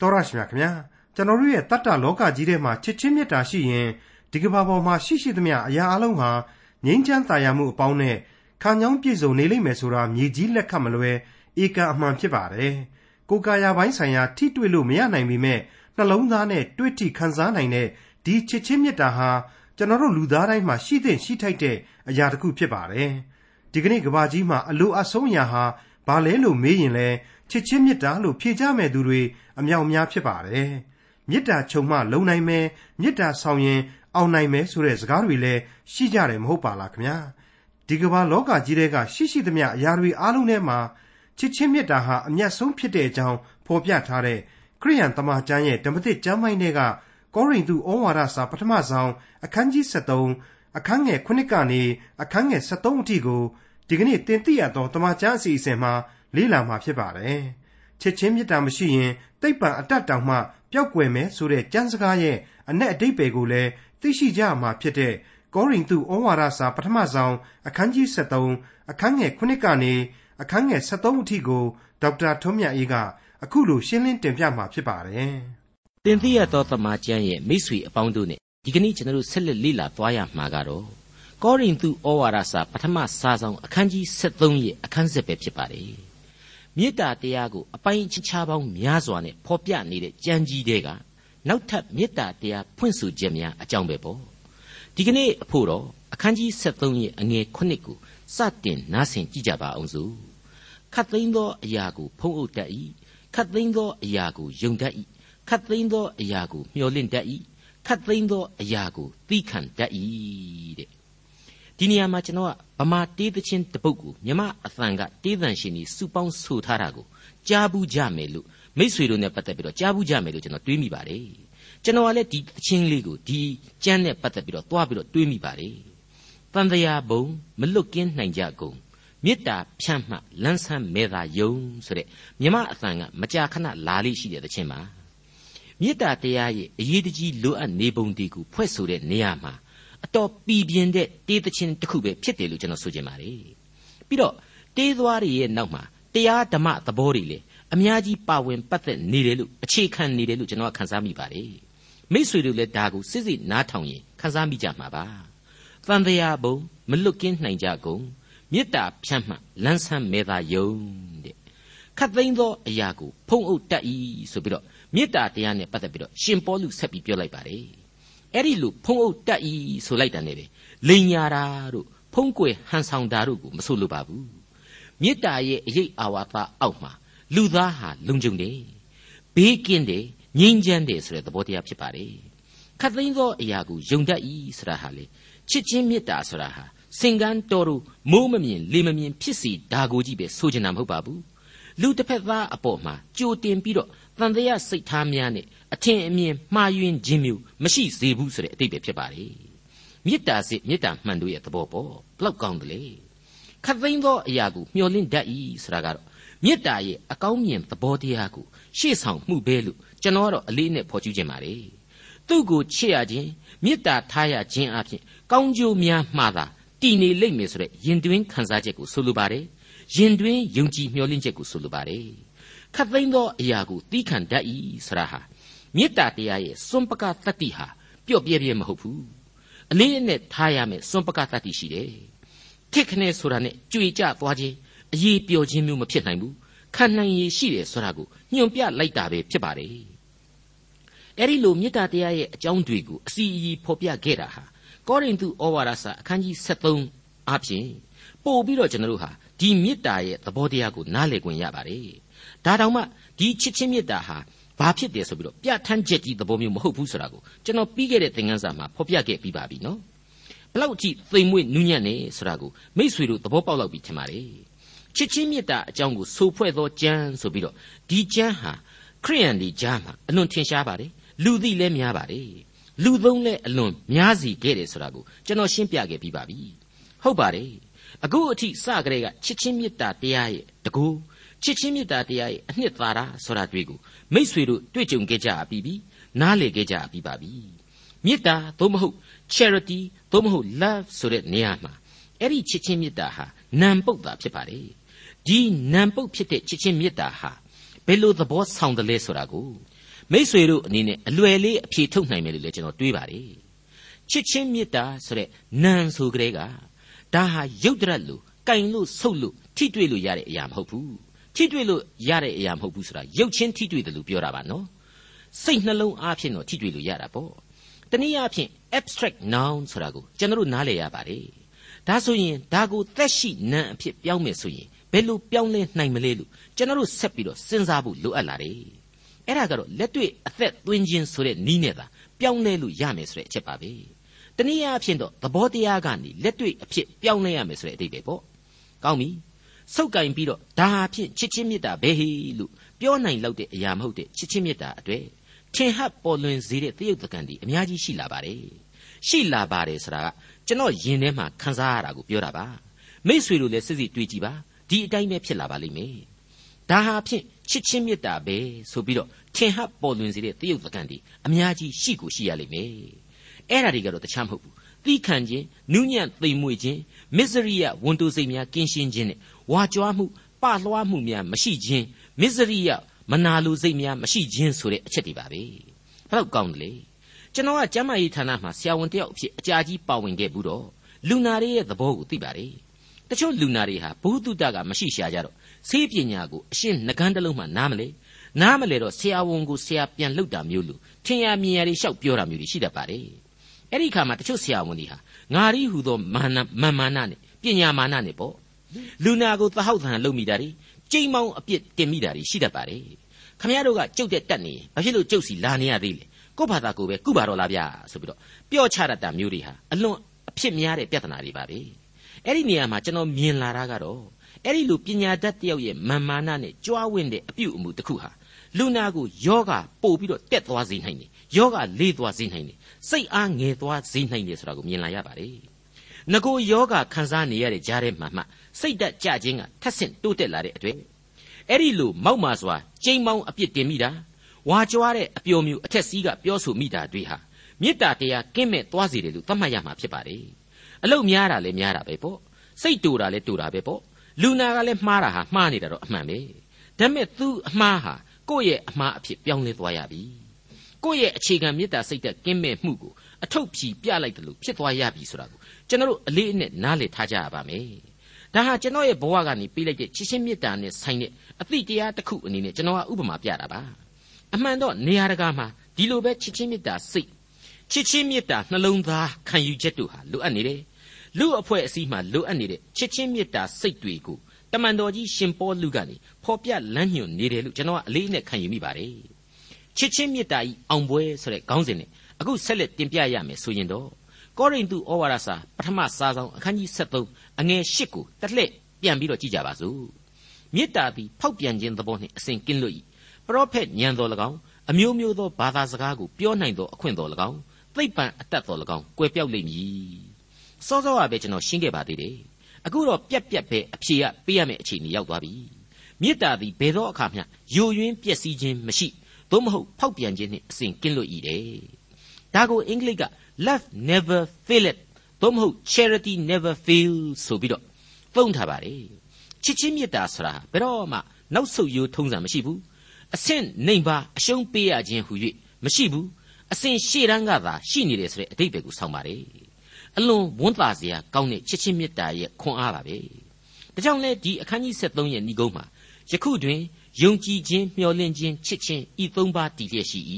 တော်ရရှိမြခင်ဗျာကျွန်တော်တို့ရဲ့တတ္တလောကကြီးထဲမှာချစ်ချင်းမေတ္တာရှိရင်ဒီကဘာပေါ်မှာရှိရှိသမျှအရာအလုံးဟာငြိမ်းချမ်းသာယာမှုအပေါင်းနဲ့ခံကြောင်းပြည့်စုံနေလိမ့်မယ်ဆိုတာမြေကြီးလက်ခတ်မလွဲဧကန်အမှန်ဖြစ်ပါတယ်ကိုယ်ကာယပိုင်းဆိုင်ရာထိတွေ့လို့မရနိုင်ပေမဲ့နှလုံးသားနဲ့တွေ့ထိခံစားနိုင်တဲ့ဒီချစ်ချင်းမေတ္တာဟာကျွန်တော်တို့လူသားတိုင်းမှာရှိသင့်ရှိထိုက်တဲ့အရာတစ်ခုဖြစ်ပါတယ်ဒီကနေ့ကဘာကြီးမှာအလိုအဆုံးအရာဟာဘာလဲလို့မေးရင်လဲ ချစ်ချင်းမေတ္တာလို့ဖြေကြမဲ့သူတွေအမြောက်များဖြစ်ပါတယ်မေတ္တာခြုံမှလုံနိုင်မယ်မေတ္တာဆောင်ရင်အောင်နိုင်မယ်ဆိုတဲ့စကားတွေလည်းရှိကြတယ်မဟုတ်ပါလားခင်ဗျာဒီကမ္ဘာလောကကြီးထဲကရှိရှိသမျှအရာတွေအားလုံးထဲမှာချစ်ချင်းမေတ္တာဟာအမျက်ဆုံးဖြစ်တဲ့အကြောင်းဖော်ပြထားတဲ့ခရိယန်တမန်ကျမ်းရဲ့ဓမ္မသစ်ကျမ်းပိုင်းတွေကကောရိန္သုဩဝါဒစာပထမဆုံးအခန်းကြီး73အခန်းငယ်9ကနေအခန်းငယ်73အထိကိုဒီကနေ့တင်ပြရသောတမန်ကျမ်းအစီအစဉ်မှာ လေ့လာမှာဖြစ်ပါတယ်ချစ်ချင်းမေတ္တာမရှိရင်တိတ်ပံအတတ်တောင်မှပျောက်ကွယ်မယ်ဆိုတဲ့ကျမ်းစကားရဲ့အ내အတိတ်ပဲကိုလည်းသိရှိကြမှာဖြစ်တဲ့ကောရိန္သုဩဝါဒစာပထမဆုံးအခန်းကြီး73အခန်းငယ်9ကနေအခန်းငယ်73အထိကိုဒေါက်တာထွန်းမြတ်အေးကအခုလိုရှင်းလင်းတင်ပြမှာဖြစ်ပါတယ်။တင်ပြရသောသမာကျမ်းရဲ့မိတ်ဆွေအပေါင်းတို့နဲ့ဒီကနေ့ကျွန်တော်တို့ဆက်လက်လေ့လာသွားရမှာကတော့ကောရိန္သုဩဝါဒစာပထမစာဆောင်အခန်းကြီး73ရဲ့အခန်းဆက်ပဲဖြစ်ပါတယ်။ မေတ္တာတရားကိုအပိုင်းချခြားပေါင်းများစွာနဲ့ဖော်ပြနေတဲ့ကြံကြီးတွေကနောက်ထပ်မေတ္တာတရားဖွင့်ဆိုချက်များအကြောင်းပဲပေါ့ဒီကနေ့အဖို့တော့အခန်းကြီး73ရဲ့အငယ်9ကိုစတင်နားဆင်ကြည့်ကြပါအောင်စို့ခတ်သိမ်းသောအရာကိုဖုံးအုပ်တတ်၏ခတ်သိမ်းသောအရာကိုယုံတတ်၏ခတ်သိမ်းသောအရာကိုမျှော်လင့်တတ်၏ခတ်သိမ်းသောအရာကိုသီးခံတတ်၏တဲ့ ဒီနေရာမှာကျွန်တော်ကဗမာတေးသချင်းတပုတ်ကိုမြမအသံကတေးသံရှင်ကြီးစုပေါင်းဆိုထားတာကိုကြားဘူးကြမယ်လို့မိษွေတို့နဲ့ပတ်သက်ပြီးတော့ကြားဘူးကြမယ်လို့ကျွန်တော်တွေးမိပါတယ်ကျွန်တော်ကလည်းဒီသချင်းလေးကိုဒီကျမ်းနဲ့ပတ်သက်ပြီးတော့တွားပြီးတော့တွေးမိပါတယ်တန်တရာဘုံမလွတ်ကင်းနိုင်ကြကုန်မေတ္တာဖြန့်မှလန်းဆန်းမဲသာယုံဆိုတဲ့မြမအသံကမကြာခဏလာလေးရှိတဲ့သချင်းပါမေတ္တာတရားရဲ့အရေးတကြီးလိုအပ်နေပုံဒီကိုဖွဲ့ဆိုတဲ့နေရာမှာ အတော်ပီပြင်းတဲ့တေးသချင်းတစ်ခုပဲဖြစ်တယ်လို့ကျွန်တော်ဆိုချင်ပါတယ်ပြီးတော့တေးသွားတွေရဲ့နောက်မှာတရားဓမ္မသဘောတွေလေအများကြီးပါဝင်ပတ်သက်နေတယ်လို့အခြေခံနေတယ်လို့ကျွန်တော်ခန်းစားမိပါတယ်မိษွေတို့လည်းဒါကိုစစ်စစ်နားထောင်ရင်ခန်းစားမိကြမှာပါတန်တရားဘုံမလွတ်ကင်းနိုင်ကြကုန်မေတ္တာဖြန့်မှလန်းဆန်းမဲသာယုံတဲ့ခတ်သိမ်းသောအရာကိုဖုံးအုပ်တတ်၏ဆိုပြီးတော့မေတ္တာတရားနဲ့ပတ်သက်ပြီးတော့ရှင်ပေါလုဆက်ပြီးပြောလိုက်ပါတယ် အဲ့ဒီလိုဖုံးအုပ်တတ်ဤဆိုလိုက်တာနဲ့ပဲလိန်ညာတာတို့ဖုံးကွယ်ဟန်ဆောင်တာတို့ကိုမဆိုလိုပါဘူးမေတ္တာရဲ့အရေးအာဝါသအောက်မှာလူသားဟာလုံခြုံတယ်ဘေးကင်းတယ်ငြိမ်းချမ်းတယ်ဆိုတဲ့သဘောတရားဖြစ်ပါတယ်ခတ်သိမ်းသောအရာကိုယုံတတ်ဤဆိုတာဟာလေချစ်ချင်းမေတ္တာဆိုတာဟာစင်ကန်းတော်တို့မိုးမမြင်လေမမြင်ဖြစ်စီဒါကိုကြီးပဲဆိုချင်တာမဟုတ်ပါဘူး လူတစ်ဖက်သားအပေါ်မှာကြိုတင်ပြီးတော့တန်တရားစိတ်ထားများနဲ့အထင်အမြင်မှားယွင်းခြင်းမျိုးမရှိစေဘူးဆိုတဲ့အတိတ်ပဲဖြစ်ပါလေမေတ္တာစစ်မေတ္တာမှန်တို့ရဲ့သဘောပေါ့ဘလောက်ကောင်းတယ်လေခတ်သိမ်းသောအရာကိုမျှော်လင့်တတ်၏ဆိုတာကတော့မေတ္တာရဲ့အကောင်းမြင်သဘောတရားကိုရှေ့ဆောင်မှုပဲလို့ကျွန်တော်ကတော့အလေးနဲ့ဖော်ကျူးခြင်းပါလေသူ့ကိုချစ်ရခြင်းမေတ္တာထားရခြင်းအပြင်ကောင်းကျိုးများမှသာတည်နေလိမ့်မယ်ဆိုတဲ့ယင်တွင်းခံစားချက်ကိုဆိုလိုပါတယ် ယင်တွင်းယုံကြည်မျှော်လင့်ချက်ကိုဆိုလိုပါတယ်ခတ်သိမ်းသောအရာကိုသီးခံတတ်၏ဆိုတာဟာမေတ္တာတရားရဲ့စွန့်ပကတတ္တိဟာပျော့ပြဲပြဲမဟုတ်ဘူးအလေးအနက်ထားရမယ်စွန့်ပကတတ္တိရှိတယ်ထစ်ခနဲ့ဆိုတာနဲ့ကြွေကြသွားခြင်းအရေးပျော်ခြင်းမျိုးမဖြစ်နိုင်ဘူးခံနိုင်ရည်ရှိတယ်ဆိုတာကိုညွန်ပြလိုက်တာပဲဖြစ်ပါတယ်အဲ့ဒီလိုမေတ္တာတရားရဲ့အကြောင်းတွေကိုအစီအီဖော်ပြခဲ့တာဟာကောရိန္သုဩဝါဒစာအခန်းကြီး73အပြင်ပို့ပြီးတော့ကျွန်တော်တို့ဟာ ဒီမေတ္တာရဲ့သဘောတရားကိုနားလည်ခွင့်ရပါတယ်ဒါတောင်မှဒီချစ်ချင်းမေတ္တာဟာဘာဖြစ်တယ်ဆိုပြီးတော့ပြဋ္ဌာန်းချက်ကြီးသဘောမျိုးမဟုတ်ဘူးဆိုတာကိုကျွန်တော်ပြီးခဲ့တဲ့သင်ခန်းစာမှာဖော်ပြခဲ့ပြီးပါပြီနော်ဘလောက်ကြည့်သိမ်မွေ့နူးညံ့နေဆိုတာကိုမိษွေတို့သဘောပေါက်လောက်ပြီးထင်ပါတယ်ချစ်ချင်းမေတ္တာအကြောင်းကိုဆိုဖွဲ့သောကျမ်းဆိုပြီးတော့ဒီကျမ်းဟာခရိယန်ဒီကြားမှာအလွန်ထင်ရှားပါတယ်လူသိလည်းများပါတယ်လူသုံးလည်းအလွန်များစီခဲ့တယ်ဆိုတာကိုကျွန်တော်ရှင်းပြခဲ့ပြီးပါပြီဟုတ်ပါတယ် အခုအထိစကြတဲ့ကချစ်ချင်းမေတ္တာတရားရဲ့တကူချစ်ချင်းမေတ္တာတရားရဲ့အနှစ်သာရဆိုတာတွေ့ကိုမိษွေတို့တွေ့ကြုံခဲ့ကြပြီးပြီနားလည်ခဲ့ကြပြီးပါပြီမေတ္တာသို့မဟုတ် charity သို့မဟုတ် love ဆိုတဲ့နေရာမှာအဲ့ဒီချစ်ချင်းမေတ္တာဟာနံပုတ်တာဖြစ်ပါတယ်ဒီနံပုတ်ဖြစ်တဲ့ချစ်ချင်းမေတ္တာဟာဘယ်လိုသဘောဆောင်တယ်လဲဆိုတာကိုမိษွေတို့အနေနဲ့အလွယ်လေးအဖြေထုတ်နိုင်မယ်လို့လည်းကျွန်တော်တွေးပါတယ်ချစ်ချင်းမေတ္တာဆိုတဲ့နံဆိုကြတဲ့က ဒါဟာရုပ်တရက်လို့ကင်လို့ဆုပ်လို့ထိတွေ့လို့ရတဲ့အရာမဟုတ်ဘူးထိတွေ့လို့ရတဲ့အရာမဟုတ်ဘူးဆိုတာရုပ်ချင်းထိတွေ့တယ်လို့ပြောတာပါနော်စိတ်နှလုံးအားဖြင့်တော့ထိတွေ့လို့ရတာပေါ့တနည်းအားဖြင့် abstract noun ဆိုတာကိုကျွန်တော်နားလည်ရပါတယ်ဒါဆိုရင်ဒါကိုသက်ရှိနာမ်အဖြစ်ပြောင်းမယ်ဆိုရင်ဘယ်လိုပြောင်းလဲနိုင်မလဲလို့ကျွန်တော်ဆက်ပြီးတော့စဉ်းစားဖို့လိုအပ်လာတယ်အဲ့ဒါကတော့လက်တွေ့အသက်သွင်းခြင်းဆိုတဲ့နီးနဲ့သာပြောင်းလဲလို့ရမယ်ဆိုတဲ့အချက်ပါပဲ တနည်းအားဖြင့်တော့သဘောတရားကနေလက်တွေ့အဖြစ်ပြောင်းလဲရမယ်ဆိုတဲ့အဓိပ္ပာယ်ပေါ့ကောင်းပြီစုပ်ကင်ပြီးတော့ဒါဟာဖြင့်ချစ်ချင်းမေတ္တာပဲဟေလို့ပြောနိုင်လောက်တဲ့အရာမဟုတ်တဲ့ချစ်ချင်းမေတ္တာအတွေ့ထင်ဟပ်ပေါ်လွင်စေတဲ့တယုတ်တကန်ဒီအများကြီးရှိလာပါတယ်ရှိလာပါတယ်ဆိုတာကကျွန်တော်ယင်ထဲမှာခန်းစားရတာကိုပြောတာပါမိษွေတို့လည်းစစ်စစ်တွေးကြည့်ပါဒီအတိုင်းပဲဖြစ်လာပါလိမ့်မယ်ဒါဟာဖြင့်ချစ်ချင်းမေတ္တာပဲဆိုပြီးတော့ထင်ဟပ်ပေါ်လွင်စေတဲ့တယုတ်တကန်ဒီအများကြီးရှိကိုရှိရလိမ့်မယ် အဲ့ဒါတွေကတော့တခြားမဟုတ်ဘူးသီးခံခြင်းနူးညံ့သိမ်မွေ့ခြင်းမစ္စရိယဝန်တိုစိတ်များကင်းရှင်းခြင်းနဲ့ဝါကြွားမှုပလွှားမှုများမရှိခြင်းမစ္စရိယမနာလိုစိတ်များမရှိခြင်းဆိုတဲ့အချက်တွေပါပဲဘယ်တော့ကောင်းတယ်လေကျွန်တော်ကကျမ်းမာရေးဌာနမှာဆရာဝန်တယောက်အဖြစ်အကြာကြီးပါဝင်ခဲ့ဘူးတော့လူနာတွေရဲ့သဘောကိုသိပါတယ်တချို့လူနာတွေဟာဘုဟုတုတကမရှိရှာကြတော့ဆေးပညာကိုအရှင်းနှကန်းတစ်လုံးမှနားမလဲနားမလဲတော့ဆရာဝန်ကိုဆရာပြန်လှုပ်တာမျိုးလို့ထင်ရမြင်ရတွေရှောက်ပြောတာမျိုးတွေရှိတတ်ပါတယ် အဲ့ဒီခါမှာတချို့ဆရာဝန်တွေဟာငါရီဟူသောမာနမန်မာနနဲ့ပညာမာနနဲ့ပေါ့လူနာကိုသဟောက်သံလုပ်မိတာတွေကြိမ်မောင်းအပြစ်တင်မိတာတွေရှိတတ်ပါတယ်ခမရတို့ကကြုတ်တဲ့တက်နေဘာဖြစ်လို့ကြုတ်စီလာနေရသေးလဲကို့ဘာသာကိုပဲကုပါတော့လားဗျာဆိုပြီးတော့ပြော့ချတတ်တာမျိုးတွေဟာအလွန်အဖြစ်များတဲ့ပြဿနာတွေပါပဲအဲ့ဒီနေရာမှာကျွန်တော်မြင်လာတာကတော့ အဲ့ဒီလိုပညာတတ်တယောက်ရဲ့မာမာနနဲ့ကြွားဝင့်တဲ့အပြုအမူတစ်ခုဟာလူနာကိုယောဂပို့ပြီးတော့တက်သွားစေနိုင်တယ်ယောဂလေးသွားစေနိုင်တယ်စိတ်အားငယ်သွားစေနိုင်တယ်ဆိုတာကိုမြင်လာရပါတယ်ငကိုယောဂခံစားနေရတဲ့ကြားထဲမှာမှစိတ်တက်ကြခြင်းကထက်ဆင့်တိုးတက်လာတဲ့အတွေ့အဲ့ဒီလိုမောက်မာစွာကျိန်မောင်းအပြစ်တင်မိတာဝါကြွားတဲ့အပျော်မြူအထက်စီးကပြောဆိုမိတာတွေဟာမေတ္တာတရားကင်းမဲ့သွားစေတယ်လို့သတ်မှတ်ရမှာဖြစ်ပါတယ်အလုတ်များတာလည်းများတာပဲပေါ့စိတ်တူတာလည်းတူတာပဲပေါ့ လူနာကလည်းမှားတာဟာမှားနေတာတော့အမှန်ပဲဒါပေမဲ့သူအမှားဟာကိုယ့်ရဲ့အမှားအဖြစ်ပြောင်းလဲသွားရပြီကိုယ့်ရဲ့အခြေခံမေတ္တာစိတ်သက်ကင်းမဲ့မှုကိုအထုတ်ဖြီပြလိုက်တယ်လို့ဖြစ်သွားရပြီဆိုတာကိုကျွန်တော်တို့အလေးအနက်နားလည်ထားကြရပါမယ်ဒါဟာကျွန်တော်ရဲ့ဘဝကနေပေးလိုက်တဲ့ချစ်ချင်းမေတ္တာနဲ့ဆိုင်တဲ့အသည့်တရားတစ်ခုအနေနဲ့ကျွန်တော်ကဥပမာပြတာပါအမှန်တော့နေရာတကာမှာဒီလိုပဲချစ်ချင်းမေတ္တာစိတ်ချစ်ချင်းမေတ္တာနှလုံးသားခံယူချက်တို့ဟာလိုအပ်နေတယ် လူအဖွဲ့အစည်းမှာလိုအပ်နေတဲ့ချစ်ချင်းမေတ္တာစိတ်တွေကိုတမန်တော်ကြီးရှင်ပေါလုကနေဖော်ပြလမ်းညွှန်နေတယ်လို့ကျွန်တော်ကအလေးနဲ့ခံယူမိပါတယ်ချစ်ချင်းမေတ္တာဤအောင်ပွဲဆိုတဲ့ခေါင်းစဉ်နဲ့အခုဆက်လက်တင်ပြရမယ်ဆိုရင်တော့ကောရိန္သုဩဝါဒစာပထမစာဆောင်အခန်းကြီး73အငယ်8ကိုတစ်လှည့်ပြန်ပြီးတော့ကြည့်ကြပါစို့မေတ္တာသည်ဖောက်ပြန်ခြင်းသဘောနှင့်အစဉ်ကင်းလွတ်၏ပရောဖက်ညံတော်၎င်းအမျိုးမျိုးသောဘာသာစကားကိုပြောနိုင်သောအခွင့်တော်၎င်းသိပ္ပံအတတ်တော်၎င်းကွယ်ပြောက်လိမ့်မည် စောစောကပဲကျွန်တော်ရှင်းခဲ့ပါသေးတယ်အခုတော့ပြက်ပြက်ပဲအဖြေကပေးရမယ့်အခြေအနေရောက်သွားပြီမေတ္တာသည်ဘယ်သောအခါမျှယိုယွင်းပျက်စီးခြင်းမရှိသို့မဟုတ်ဖောက်ပြန်ခြင်းနှင့်အစဉ်ကင်းလွတ်၏တဲ့ဒါကိုအင်္ဂလိပ်က love never faileth သို့မဟုတ် charity never fails ဆိုပြီးတော့သုံးထားပါတယ်ချစ်ချင်းမေတ္တာဆိုတာဘယ်တော့မှနောက်ဆုတ်ရိုးထုံးစံမရှိဘူးအဆင့်နှိမ်ပါအရှုံးပေးရခြင်းဟူ၍မရှိဘူးအစဉ်ရှေ့တန်းကသာရှိနေတယ်ဆိုတဲ့အတိတ်ပဲကိုဆောင်းပါတယ် အလွန်ဝန်တာစရာကောင်းတဲ့ချစ်ချင်းမေတ္တာရဲ့ခွန်အားပါပဲဒါကြောင့်လဲဒီအခန်းကြီး73ရဲ့ဏိဂုံးမှာယခုတွင်ယုံကြည်ခြင်းမျှော်လင့်ခြင်းချစ်ခြင်းဤသုံးပါးတည်လျက်ရှိ၏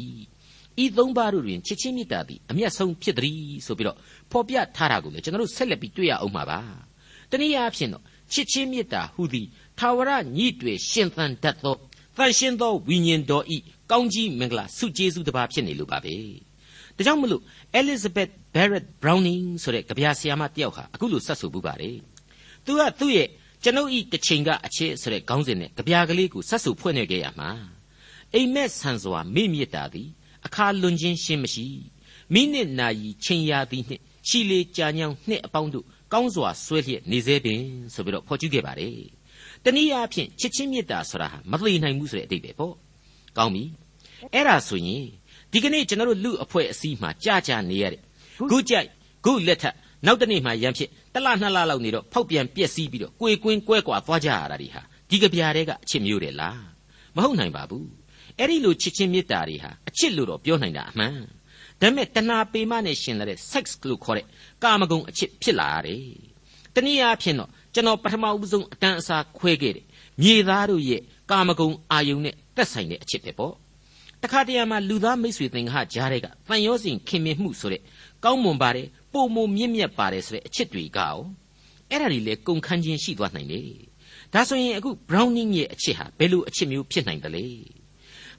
ဤသုံးပါးတို့တွင်ချစ်ချင်းမေတ္တာသည်အမျက်ဆုံးဖြစ်သည်ဆိုပြီးတော့ဖော်ပြထားတာကိုလည်းကျွန်တော်တို့ဆက်လက်ပြီးတွေ့ရအောင်ပါပါတနည်းအားဖြင့်တော့ချစ်ချင်းမေတ္တာဟူသည်ထာဝရညှိတွေရှင်သန်တတ်သောတန်ရှင်းသောဝိညာဉ်တော်ဤကောင်းကြီးမင်္ဂလာဆုကျေးဇူးတစ်ပါးဖြစ်နေလို့ပါပဲ ဒါကြောင့်မလို့ Elizabeth Barrett Browning ဆိုတဲ့ကြပြဆရာမတယောက်ဟာအခုလိုဆက်ဆိုပူပါတယ်သူကသူ့ရဲ့ကျွန်ုပ်ဤတစ်ချိန်ကအချစ်ဆိုတဲ့ခေါင်းစဉ်နဲ့ကြပြကလေးကိုဆက်ဆိုဖွင့်နေခဲ့ရမှာအိမ်မက်ဆန်စွာမိမြစ်တာသည်အခါလွန်ခြင်းရှင်းမရှိမိနစ်နာရီချိန်ရာသည်နှင့်ချီလေကြာညောင်းနှစ်အပေါင်းတို့ကောင်းစွာဆွဲလျက်နေစေပင်ဆိုပြီးတော့ဖော်ကျူးခဲ့ပါတယ်တနည်းအားဖြင့်ချစ်ချင်းမေတ္တာဆိုတာဟာမသိနိုင်ဘူးဆိုတဲ့အတိတ်ပဲပေါ့ကောင်းပြီအဲ့ဒါဆိုရင် ဒီကနေ့ကျွန်တော်တို့လူအဖွဲ့အစည်းမှာကြာကြာနေရတဲ့ခုကြိုက်ခုလက်ထက်နောက်တနေ့မှရန်ဖြစ်တလနှစ်လလောက်နေတော့ဖောက်ပြန်ပြက်စီးပြီးတော့ကိုယ်ကွင်းကွဲကွာသွားကြရတာဒီဟာဒီကဗျာတွေကအချစ်မျိုးတယ်လားမဟုတ်နိုင်ပါဘူးအဲ့ဒီလိုချစ်ချင်းမေတ္တာတွေဟာအချစ်လို့တော့ပြောနိုင်တာအမှန်ဒါပေမဲ့တဏှာပေမနဲ့ရှင်တဲ့ sex လို့ခေါ်တဲ့ကာမဂုဏ်အချစ်ဖြစ်လာရတယ်တနည်းအားဖြင့်တော့ကျွန်တော်ပထမဦးဆုံးအတန်းအစားခွဲခဲ့တယ်မြေသားတို့ရဲ့ကာမဂုဏ်အာယုန်နဲ့သက်ဆိုင်တဲ့အချစ်ပဲပေါ့ တခါတရံမှာလူသားမိတ်ဆွေသင်္ဃကြားတဲ့ကတန်ရောစဉ်ခင်မင်မှုဆိုတဲ့ကောင်းမွန်ပါတယ်ပုံမမြင့်မြတ်ပါတယ်ဆိုတဲ့အချစ်တွေကရောအဲ့ဒါတွေလေကုန်ခန်းချင်းရှိသွားနိုင်တယ်ဒါဆိုရင်အခု browning ရဲ့အချစ်ဟာဘယ်လိုအချစ်မျိုးဖြစ်နိုင်သလဲ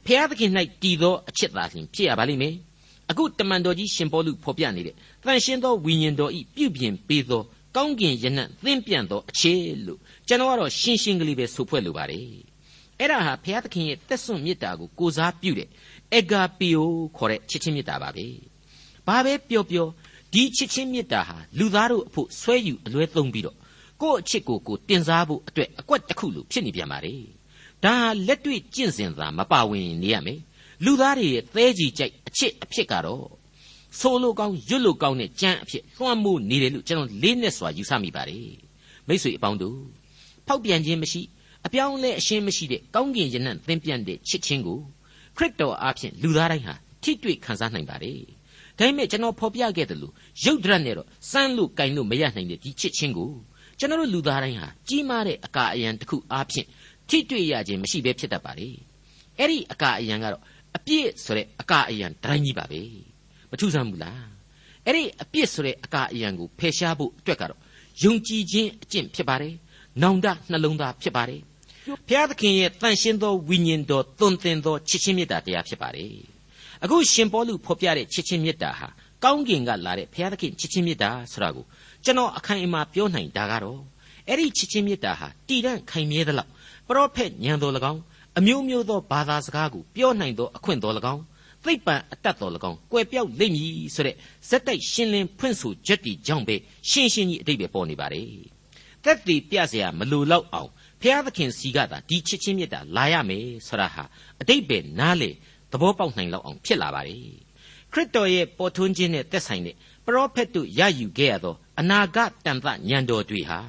ဖျားသခင်၌တည်သောအချစ်သာလျှင်ဖြစ်ရပါလိမ့်မယ်အခုတမန်တော်ကြီးရှင်ပေါလုဖော်ပြနေတဲ့တန်ရှင်းသောဝိညာဉ်တော်ဤပြုပြင်ပေးသောကောင်းကင်ယနံ့သင်ပြန့်သောအချစ်လို့ကျွန်တော်ကတော့ရှင်းရှင်းကလေးပဲဆိုဖွဲ့လိုပါတယ် အဲ့ဒါဟာဘုရားသခင်ရဲ့တက်ဆွန့်မေတ္တာကိုကိုစားပြုတဲ့အဂါပီယိုခေါ်တဲ့ချစ်ချင်းမေတ္တာပါပဲဘာပဲပြောပြောဒီချစ်ချင်းမေတ္တာဟာလူသားတို့အဖို့ဆွဲယူအလွဲသုံးပြီးတော့ကိုယ့်အချစ်ကိုကိုတင်စားဖို့အတွက်အကွက်တစ်ခုလိုဖြစ်နေပြန်ပါလေဒါဟာလက်တွေ့ကျင့်စဉ်သာမပါဝင်နေရမယ်လူသားတွေရဲ့သဲကြီးကြိုက်အချစ်အဖြစ်ကတော့ဆိုလိုကောင်းရွတ်လိုကောင်းတဲ့ကြမ်းအဖြစ်လွှမ်းမိုးနေတယ်လို့ကျွန်တော်လေးနဲ့စွာယူဆမိပါတယ်မိတ်ဆွေအပေါင်းတို့ဖောက်ပြန်ခြင်းမရှိ အပြောင်းလဲအရှင်းမရှိတဲ့ကောင်းကင်ယနံ့သင်ပြန့်တဲ့ချစ်ချင်းကိုခရစ်တော်အားဖြင့်လူသားတိုင်းဟာထိတွေ့ခံစားနိုင်ပါတယ်ဒါပေမဲ့ကျွန်တော်ဖော်ပြခဲ့တယ်လို့ရုပ်ဒရက်နဲ့တော့စမ်းလို့ကင်လို့မရနိုင်တဲ့ဒီချစ်ချင်းကိုကျွန်တော်တို့လူသားတိုင်းဟာကြီးမားတဲ့အကာအယံတစ်ခုအားဖြင့်ထိတွေ့ရခြင်းမရှိဘဲဖြစ်တတ်ပါလေအဲ့ဒီအကာအယံကတော့အပြည့်ဆိုတဲ့အကာအယံတိုင်းကြီးပါပဲမထူးဆန်းဘူးလားအဲ့ဒီအပြည့်ဆိုတဲ့အကာအယံကိုဖယ်ရှားဖို့အတွက်ကတော့ယုံကြည်ခြင်းအကျင့်ဖြစ်ပါတယ်နောင်တနှလုံးသားဖြစ်ပါတယ် ဘုရားသခင်ရဲ့တန်ရှင်းသောဝိညာဉ်တော်သွန်သင်သောချစ်ချင်းမေတ္တာတရားဖြစ်ပါတယ်အခုရှင်ပေါလုဖော်ပြတဲ့ချစ်ချင်းမေတ္တာဟာကောင်းကင်ကလာတဲ့ဘုရားသခင်ချစ်ချင်းမေတ္တာဆိုတာကိုကျွန်တော်အခိုင်အမာပြောနိုင်တာကတော့အဲ့ဒီချစ်ချင်းမေတ္တာဟာတည်တံ့ခိုင်မြဲသလောက်ပရောဖက်ညံတော်၎င်းအမျိုးမျိုးသောဘာသာစကားကိုပြောနိုင်သောအခွင့်တော်၎င်းသိပ္ပံအတတ်တော်၎င်းကွယ်ပြောက်လိမ့်မည်ဆိုတဲ့ဇက်တိုက်ရှင်းလင်းဖွင့်ဆိုချက်တီကြောင့်ပဲရှင်းရှင်းကြီးအတိတ်ပဲပေါ်နေပါလေသက်တည်ပြเสียမလိုတော့အောင် ဖျားသခင်စီကသာဒီချစ်ချင်းမြတ်တာလာရမယ်ဆိုတာဟာအတိတ်ပဲနားလေသဘောပေါက်နိုင်လောက်အောင်ဖြစ်လာပါလေခရစ်တော်ရဲ့ပေါ်ထွန်းခြင်းနဲ့သက်ဆိုင်တဲ့ပရောဖက်တို့ရယူခဲ့ရသောအနာဂတ်တန်သညံတော်တွေဟာ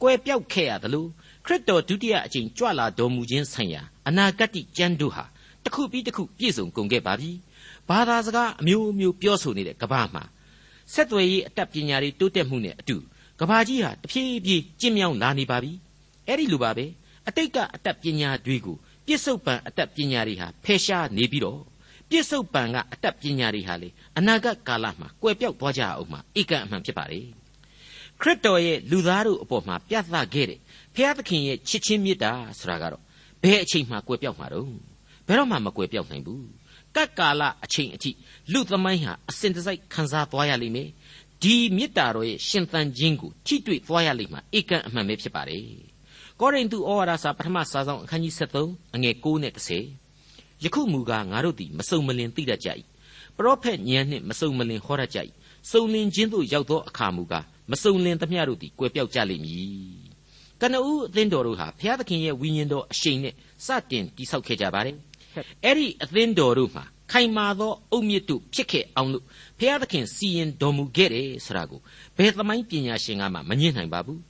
ကွယ်ပြောက်ခဲ့ရသလိုခရစ်တော်ဒုတိယအကြိမ်ကြွလာတော်မူခြင်းဆိုင်ရာအနာဂတ်ကျမ်းတို့ဟာတစ်ခုပြီးတစ်ခုပြည့်စုံကုန်ခဲ့ပါပြီဘာသာစကားအမျိုးမျိုးပြောဆိုနေတဲ့ကမ္ဘာမှာဆက်သွယ်ရေးအတတ်ပညာတွေတိုးတက်မှုနဲ့အတူကမ္ဘာကြီးဟာတဖြည်းဖြည်းကျင့်မြောင်းလာနေပါပြီ အဲ့ဒီလိုပါပဲအတိတ်ကအတတ်ပညာတွေကိုပြစ္ဆုတ်ပံအတတ်ပညာတွေဟာဖယ်ရှားနေပြီးတော့ပြစ္ဆုတ်ပံကအတတ်ပညာတွေဟာလေအနာဂတ်ကာလမှာကွယ်ပြောက်သွားကြအောင်မှာဧကန်အမှန်ဖြစ်ပါလေခရစ်တော်ရဲ့လူသားတို့အပေါ်မှာပြသခဲ့တဲ့ဖျားသခင်ရဲ့ချစ်ချင်းမေတ္တာဆိုတာကတော့ဘယ်အချိန်မှကွယ်ပြောက်မှာတော့ဘယ်တော့မှမကွယ်ပြောက်နိုင်ဘူးကတ်ကာလအချိန်အထိလူသမိုင်းဟာအစဉ်တစိုက်ခံစားသွားရလိမ့်မယ်ဒီမေတ္တာတော်ရဲ့ရှင်သန်ခြင်းကိုထိတွေ့သွားရလိမ့်မှာဧကန်အမှန်ပဲဖြစ်ပါတယ် ကောရိန္သုဩဝါဒစာပထမစာဆောင်အခန်းကြီး73အငယ်9နဲ့10ယခုမူကားငါတို့သည်မစုံမလင်သိတတ်ကြ၏ပရောဖက်ဉာဏ်နှင့်မစုံမလင်ဟောရကြ၏စုံလင်ခြင်းသို့ရောက်သောအခါမူကားမစုံလင်သမျှတို့သည်ကွယ်ပြောက်ကြလိမ့်မည်ကနဦးအသင်းတော်တို့ဟာဘုရားသခင်ရဲ့ဝိညာဉ်တော်အရှိန်နဲ့စတင်တိဆောက်ခဲ့ကြပါတယ်အဲ့ဒီအသင်းတော်တို့မှာခိုင်မာသောအုတ်မြစ်တို့ဖြစ်ခဲ့အောင်လို့ဘုရားသခင်စီရင်တော်မူခဲ့တယ်ဆိုတာကိုဘယ်သမိုင်းပညာရှင်ကမှမငြင်းနိုင်ပါဘူး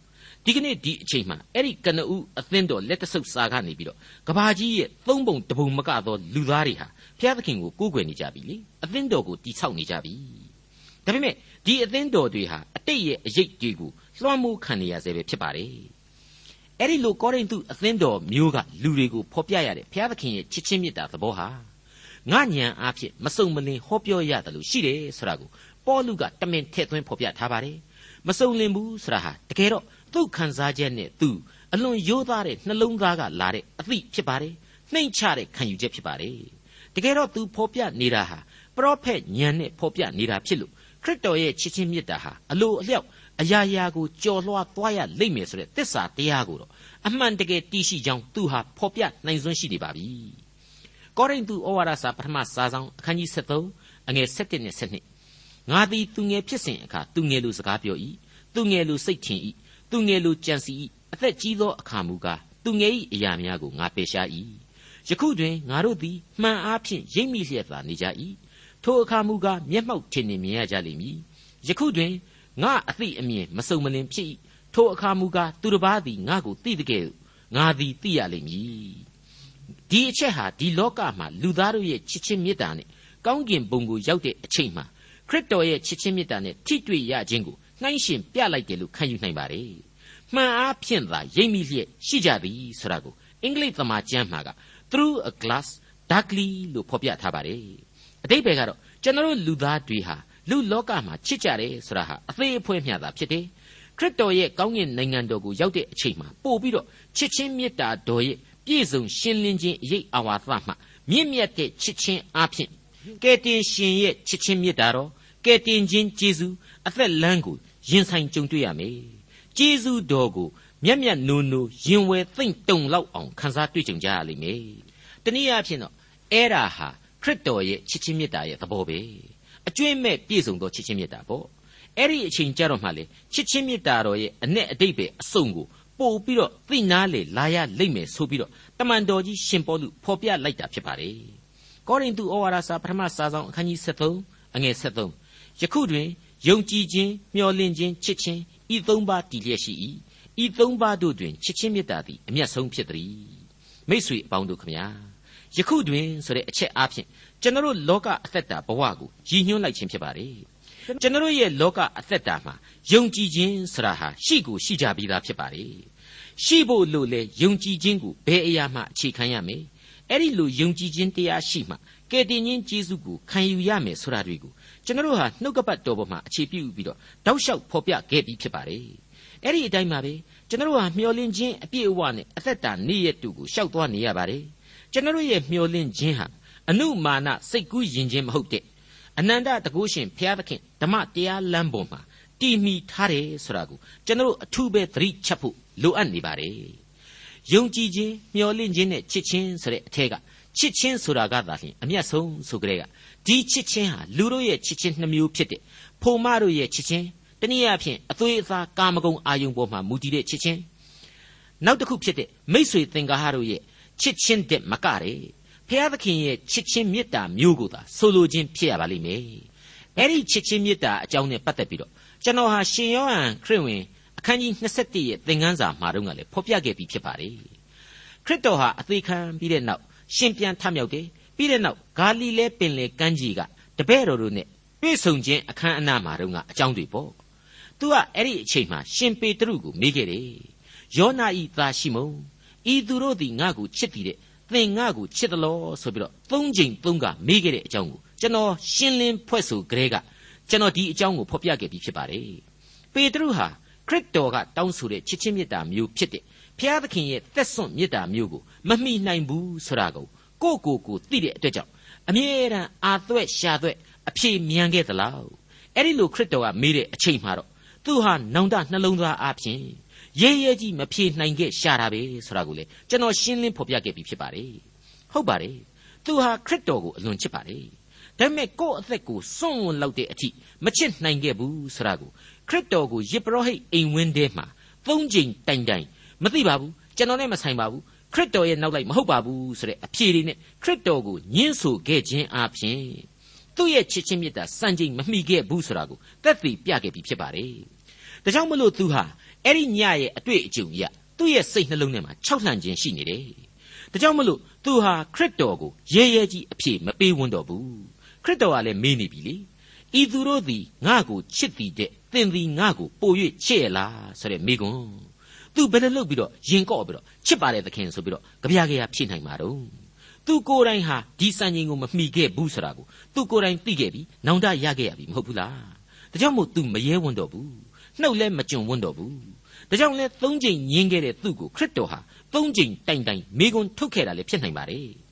ဒီကနေ့ဒီအချိန်မှာအဲ့ဒီကနဦးအသင်းတော်လက်တဆုပ်စာကနေပြီးတော့ကဘာကြီးရဲ့သုံးပုံတပုံမကသောလူသားတွေဟာဘုရားသခင်ကိုကိုးကွယ်နေကြပြီလေအသင်းတော်ကိုတိဆောက်နေကြပြီဒါပေမဲ့ဒီအသင်းတော်တွေဟာအတိတ်ရဲ့အရေးတွေကိုလွှမ်းမိုးခံနေရဆဲပဲဖြစ်ပါတယ်အဲ့ဒီလိုကောရိန္သုအသင်းတော်မျိုးကလူတွေကိုဖော်ပြရတဲ့ဘုရားသခင်ရဲ့ချစ်ချင်းမေတ္တာသဘောဟာငါညံအားဖြင့်မစုံမလင်ဟောပြောရတယ်လို့ရှိတယ်ဆိုတာကိုပေါလုကတမင်ထည့်သွင်းဖော်ပြထားပါတယ်မစုံလင်ဘူးဆိုတာဟာတကယ်တော့ သူ့ခံစားချက်နဲ့သူအလွန်ရိုးသားတဲ့နှလုံးသားကလာတဲ့အသည့်ဖြစ်ပါတယ်နှိမ်ချတဲ့ခံယူချက်ဖြစ်ပါတယ်တကယ်တော့သူဖော်ပြနေတာဟာပရောဖက်ညံနဲ့ဖော်ပြနေတာဖြစ်လို့ခရစ်တော်ရဲ့ချစ်ချင်းမေတ္တာဟာအလိုအလျောက်အရာရာကိုကြော်လွှားသွားရလိမ့်မယ်ဆိုတဲ့သစ္စာတရားကိုတော့အမှန်တကယ်တည်ရှိကြောင်းသူဟာဖော်ပြနိုင်စွမ်းရှိနေပါပြီကောရိန္သုဩဝါဒစာပထမစာဆောင်အခန်းကြီး73အငယ်7နဲ့7ငါသည်သူငယ်ဖြစ်စဉ်အခါသူငယ်လိုစကားပြော၏သူငယ်လိုစိတ်ထင်၏ သူငယ်လိုကြံစီ၏အသက်ကြီးသောအခါမူကားသူငယ်၏အရာများကိုငါပယ်ရှား၏ယခုတွင်ငါတို့သည်မှန်အားဖြင့်ရိပ်မိလျက်သာနေကြ၏ထိုအခါမူကားမျက်မှောက်ထင်နေမြင်ရကြလိမ့်မည်ယခုတွင်ငါအသိအမြင်မစုံမလင်ဖြစ်၏ထိုအခါမူကားသူတစ်ပါးသည်ငါကိုသိတဲ့ကဲ့သို့ငါသည်သိရလိမ့်မည်ဒီအချက်ဟာဒီလောကမှာလူသားတို့ရဲ့ချစ်ချင်းမေတ္တာနဲ့ကောင်းကင်ဘုံကိုရောက်တဲ့အချိန်မှာခရစ်တော်ရဲ့ချစ်ချင်းမေတ္တာနဲ့ထိတွေ့ရခြင်းကို နှိုင်းရှင်ပြလိုက်တယ်လို့ခံယူနိုင်ပါတယ်။မှန်အားဖြင့်သာရိပ်မိလျက်ရှိကြသည်ဆိုတာကိုအင်္ဂလိပ်သမာကျမ်းမှာက through a glass darkly လို့ဖော်ပြထားပါတယ်။အတိတ်ဘယ်ကတော့ကျွန်တော်လူသားတွေဟာလူလောကမှာချစ်ကြတယ်ဆိုတာဟာအသေးအဖွဲမျှတာဖြစ်တယ်။ခရစ်တော်ရဲ့ကောင်းကင်နိုင်ငံတော်ကိုရောက်တဲ့အချိန်မှာပို့ပြီးတော့ချစ်ချင်းမေတ္တာတော်ရဲ့ပြည့်စုံရှင်းလင်းခြင်းအရေးအဝါသမှမြင့်မြတ်တဲ့ချစ်ချင်းအပြင်ကယ်တင်ရှင်ရဲ့ချစ်ချင်းမေတ္တာတော်ကယ်တင်ခြင်းကျေးဇူး အသက်လမ်းကိုရင်ဆိုင်ကြုံတွေ့ရမယ်။ကျေးဇူးတော်ကိုမျက်မျက်နိုးနိုးရင်ဝယ်သိမ့်တုံလောက်အောင်ခန်းစားတွေ့ကြုံကြရလိမ့်မယ်။တနည်းအားဖြင့်တော့အဲ့ဒါဟာခရစ်တော်ရဲ့ချစ်ချင်းမေတ္တာရဲ့သဘောပဲ။အကျွင့်မဲ့ပြည့်စုံသောချစ်ချင်းမေတ္တာပေါ့။အဲ့ဒီအချိန်ကြတော့မှလေချစ်ချင်းမေတ္တာတော်ရဲ့အ내အတိတ်ပဲအစုံကိုပို့ပြီးတော့သိနာလေလာရလိမ့်မယ်ဆိုပြီးတော့တမန်တော်ကြီးရှင်ပေါလုဖော်ပြလိုက်တာဖြစ်ပါတယ်။ကောရိန္သုဩဝါဒစာပထမစာဆောင်အခန်းကြီး73အငယ်73ယခုတွင် ယုံကြည်ခြင်းမျှော်လင့်ခြင်းချစ်ခြင်းဤသုံးပါးတည်လျက်ရှိ၏ဤသုံးပါးတို့တွင်ချစ်ချင်းမေတ္တာသည်အမျက်ဆုံးဖြစ်သည်မိษွေအပေါင်းတို့ခမညာယခုတွင်ဆိုတဲ့အချက်အားဖြင့်ကျွန်တော်လောကအသက်တာဘဝကိုရည်ညွှန်းလိုက်ခြင်းဖြစ်ပါတယ်ကျွန်တော်ရဲ့လောကအသက်တာမှာယုံကြည်ခြင်းဆိုတာဟာရှိကိုရှိကြပြီးသားဖြစ်ပါတယ်ရှိဖို့လို့လေယုံကြည်ခြင်းကိုဘယ်အရာမှအခြေခံရမယ် အဲ့ဒီလိုယုံကြည်ခြင်းတရားရှိမှကယ်တင်ခြင်းကျေးဇူးကိုခံယူရမယ်ဆိုတာတွေကိုကျွန်တော်ဟာနှုတ်ကပတ်တော်ပေါ်မှာအခြေပြုပြီးတော့တောက်လျှောက်ဖော်ပြခဲ့ပြီးဖြစ်ပါတယ်အဲ့ဒီအတိုင်းပါပဲကျွန်တော်ဟာမျောလင့်ခြင်းအပြည့်အဝနဲ့အသက်တာနေ့ရက်တူကိုရှောက်သွားနေရပါတယ်ကျွန်တော်ရဲ့မျောလင့်ခြင်းဟာအနုမာနစိတ်ကူးယဉ်ခြင်းမဟုတ်တဲ့အနန္တတကုရှင်ဘုရားသခင်ဓမ္မတရားလမ်းပေါ်မှာတည်မီထားတယ်ဆိုတာကိုကျွန်တော်အထူးပဲသတိချက်ဖို့လိုအပ်နေပါတယ် ယုံကြည်ခြင်းမျှော်လင့်ခြင်းနဲ့ချစ်ခြင်းဆိုတဲ့အထက်ကချစ်ခြင်းဆိုတာကသာလျှင်အမျက်ဆုံးဆိုကြတဲ့ကဒီချစ်ခြင်းဟာလူတို့ရဲ့ချစ်ခြင်းနှမျိုးဖြစ်တဲ့ဖိုမတို့ရဲ့ချစ်ခြင်းတနည်းအားဖြင့်အသွေးအသားကာမဂုဏ်အာယုံပေါ်မှာမူတည်တဲ့ချစ်ခြင်းနောက်တစ်ခုဖြစ်တဲ့မိษွေသင်္ကာဟတို့ရဲ့ချစ်ခြင်းတဲ့မကတဲ့ဖျားသခင်ရဲ့ချစ်ချင်းမေတ္တာမျိုးကိုသာဆိုလိုခြင်းဖြစ်ရပါလိမ့်မယ်အဲ့ဒီချစ်ချင်းမေတ္တာအကြောင်းနဲ့ပတ်သက်ပြီးတော့ကျွန်တော်ဟာရှင်ယောဟန်ခရစ်ဝင် အခန်းကြီး27ရဲ့သင်ခန်းစာမှာတော့ကလည်းဖော်ပြခဲ့ပြီးဖြစ်ပါတယ်ခရစ်တော်ဟာအသေးခံပြီးတဲ့နောက်ရှင်ပြန်ထမြောက်တယ်ပြီးတဲ့နောက်ဂါလိလဲပင်လေကမ်းခြေကတပည့်တော်တို့နဲ့တွေ့ဆုံခြင်းအခမ်းအနားမှာတော့ကအကြောင်းတွေပေါ့သူကအဲ့ဒီအချိန်မှာရှင်ပေတရုကိုမေးခဲ့တယ်ယောနာဤသားရှိမုံဤသူတို့သည်ငါ့ကိုချစ်တည်တဲ့သင်ငါ့ကိုချစ်တယ်လို့ဆိုပြီးတော့သုံးချိန်သုံးကမေးခဲ့တဲ့အကြောင်းကိုကျွန်တော်ရှင်းလင်းဖွဲ့ဆိုကြဲကကျွန်တော်ဒီအကြောင်းကိုဖော်ပြခဲ့ပြီးဖြစ်ပါတယ်ပေတရုဟာ ခရစ်တော်ကတောင်းဆိုတဲ့ချစ်ချင်းမေတ္တာမျိုးဖြစ်တဲ့ဖျားသခင်ရဲ့သက်စွန့်မေတ္တာမျိုးကိုမမိနိုင်ဘူးဆိုတာကိုကိုကိုကိုသိတဲ့အတွက်ကြောင့်အမြဲတမ်းအာသွက်ရှာသွက်အဖြေမြန်ခဲ့သလားအဲ့ဒီလိုခရစ်တော်ကမေးတဲ့အချိန်မှာတော့သူဟာနောင်တနှလုံးသားအဖြစ်ရဲရဲကြီးမဖြေနိုင်ခဲ့ရှာတာပဲဆိုတာကိုလေကျွန်တော်ရှင်းလင်းဖော်ပြခဲ့ပြီးဖြစ်ပါတယ်ဟုတ်ပါတယ်သူဟာခရစ်တော်ကိုအလွန်ချစ်ပါတယ် ဒါပေမဲ့ကိုယ့်အသက်ကိုစွန့်ဝင်လောက်တဲ့အထိမချစ်နိုင်ခဲ့ဘူးဆိုတာကိုခရစ်တော်ကိုယေဘရဟိတ်အိမ်ဝင်းထဲမှာသုံးချိန်တိုင်တိုင်မသိပါဘူးကျွန်တော်နဲ့မဆိုင်ပါဘူးခရစ်တော်ရဲ့နောက်လိုက်မဟုတ်ပါဘူးဆိုတဲ့အဖြေတွေနဲ့ခရစ်တော်ကိုညှင်းဆိုခဲ့ခြင်းအပြင်သူ့ရဲ့ချစ်ချင်းမြတ်တာစံချိန်မမိခဲ့ဘူးဆိုတာကိုသက်သေပြခဲ့ပြီးဖြစ်ပါတယ်ဒါကြောင့်မလို့သူဟာအဲ့ဒီညရဲ့အတွေ့အကြုံကြီးကသူ့ရဲ့စိတ်နှလုံးထဲမှာခြောက်လှန့်ခြင်းရှိနေတယ်ဒါကြောင့်မလို့သူဟာခရစ်တော်ကိုရဲရဲကြီးအဖြေမပေးဝန်းတော့ဘူး ခရစ်တော်ကလည်းမေးနေပြီလေဤသူတို့သည်ငါ့ကိုချစ်သည်တဲ့သင်သည်ငါ့ကိုပို၍ချစ်ရလားဆိုတဲ့မိကွန်းသူဘယ်လိုလုပ်ပြီးတော့ရင်ကော့ပြီးတော့ချစ်ပါတယ်သခင်ဆိုပြီးတော့ကြပြားကြရဖြည့်နိုင်မှာတော့သူကိုယ်တိုင်ဟာဒီစံချိန်ကိုမမှီခဲ့ဘူးဆိုတာကိုသူကိုယ်တိုင်သိခဲ့ပြီနောင်တရခဲ့ရပြီမဟုတ်ဘူးလားဒါကြောင့်မို့ तू မရဲဝန်းတော့ဘူးနှုတ်လဲမကြုံဝန်းတော့ဘူးဒါကြောင့်လဲသုံးချိန်ညင်းခဲ့တဲ့သူ့ကိုခရစ်တော်ဟာသုံးချိန်တိုင်တိုင်မိကွန်းထုတ်ခဲ့တာလည်းဖြစ်နိုင်ပါတယ်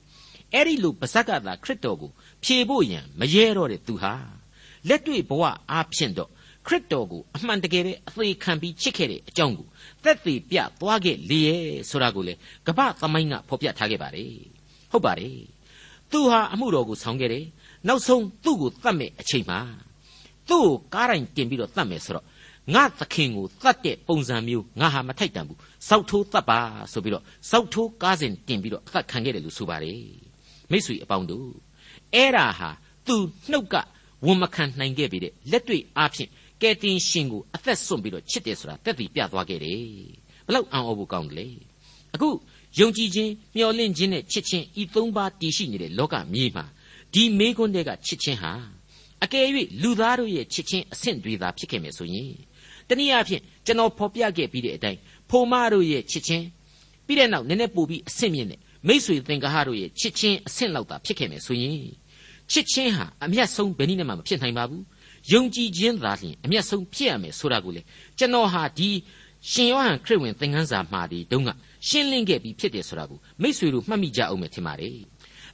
အဲ့ဒီလိုပါဇက်ကသာခရစ်တော်ကိုဖြေဖို့ရန်မရဲတော့တဲ့သူဟာလက်တွေ့ဘဝအားဖြင့်တော့ခရစ်တော်ကိုအမှန်တကယ်ပဲအသေးခံပြီးချစ်ခဲ့တဲ့အကြောင်းကိုသက်သေပြသွားခဲ့လေရဲ့ဆိုတာကိုလေကပ္ပသမိုင်းကဖော်ပြထားခဲ့ပါတယ်ဟုတ်ပါတယ်သူဟာအမှုတော်ကိုဆောင်ခဲ့တယ်နောက်ဆုံးသူ့ကိုတတ်မဲ့အချိန်မှာသူ့ကိုကားတိုင်းတင်ပြီးတော့တတ်မယ်ဆိုတော့ငါသခင်ကိုတတ်တဲ့ပုံစံမျိုးငါဟာမထိုက်တန်ဘူးစောက်ထိုးတတ်ပါဆိုပြီးတော့စောက်ထိုးကားစဉ်တင်ပြီးတော့အသက်ခံခဲ့တယ်လို့ဆိုပါတယ် မိတ်ဆွေအပေါင်းတို့အဲ့ဒါဟာသူနှုတ်ကဝန်မခံနိုင်ခဲ့ပြီတဲ့လက်တွေ့အားဖြင့်ကယ်တင်ရှင်ကိုအသက်ဆွန့်ပြီးတော့ချစ်တယ်ဆိုတာတက်တည်ပြသွားခဲ့တယ်ဘလောက်အံ့ဩဖို့ကောင်းတယ်လေအခုယုံကြည်ခြင်းမျှော်လင့်ခြင်းနဲ့ချစ်ခြင်းဤသုံးပါးတည်ရှိနေတဲ့လောကမြေမှာဒီမေခွန်းတွေကချစ်ခြင်းဟာအကယ်၍လူသားတို့ရဲ့ချစ်ချင်းအဆင့်တွေသာဖြစ်ခဲ့မယ်ဆိုရင်တနည်းအားဖြင့်ကျွန်တော်ဖော်ပြခဲ့ပြီးတဲ့အတိုင်းဖိုမတို့ရဲ့ချစ်ချင်းပြီးတဲ့နောက်နည်းနည်းပို့ပြီးအဆင့်မြင့်တဲ့ မိษွေသင်္ကာဟတို့ရဲ့ချစ်ချင်းအဆင့်လောက်သာဖြစ်ခဲ့မယ်ဆိုရင်ချစ်ချင်းဟာအမျက်ဆုံးဘယ်နည်းနဲ့မှမဖြစ်နိုင်ပါဘူးယုံကြည်ခြင်းသာလျှင်အမျက်ဆုံးဖြစ်ရမယ်ဆိုတာကိုလေကျွန်တော်ဟာဒီရှင်ယောဟန်ခရစ်ဝင်သင်ခန်းစာမှာဒီတုန်းကရှင်းလင်းခဲ့ပြီးဖြစ်တယ်ဆိုတာကိုမိษွေတို့မှတ်မိကြအောင်မယ်ထင်ပါတယ်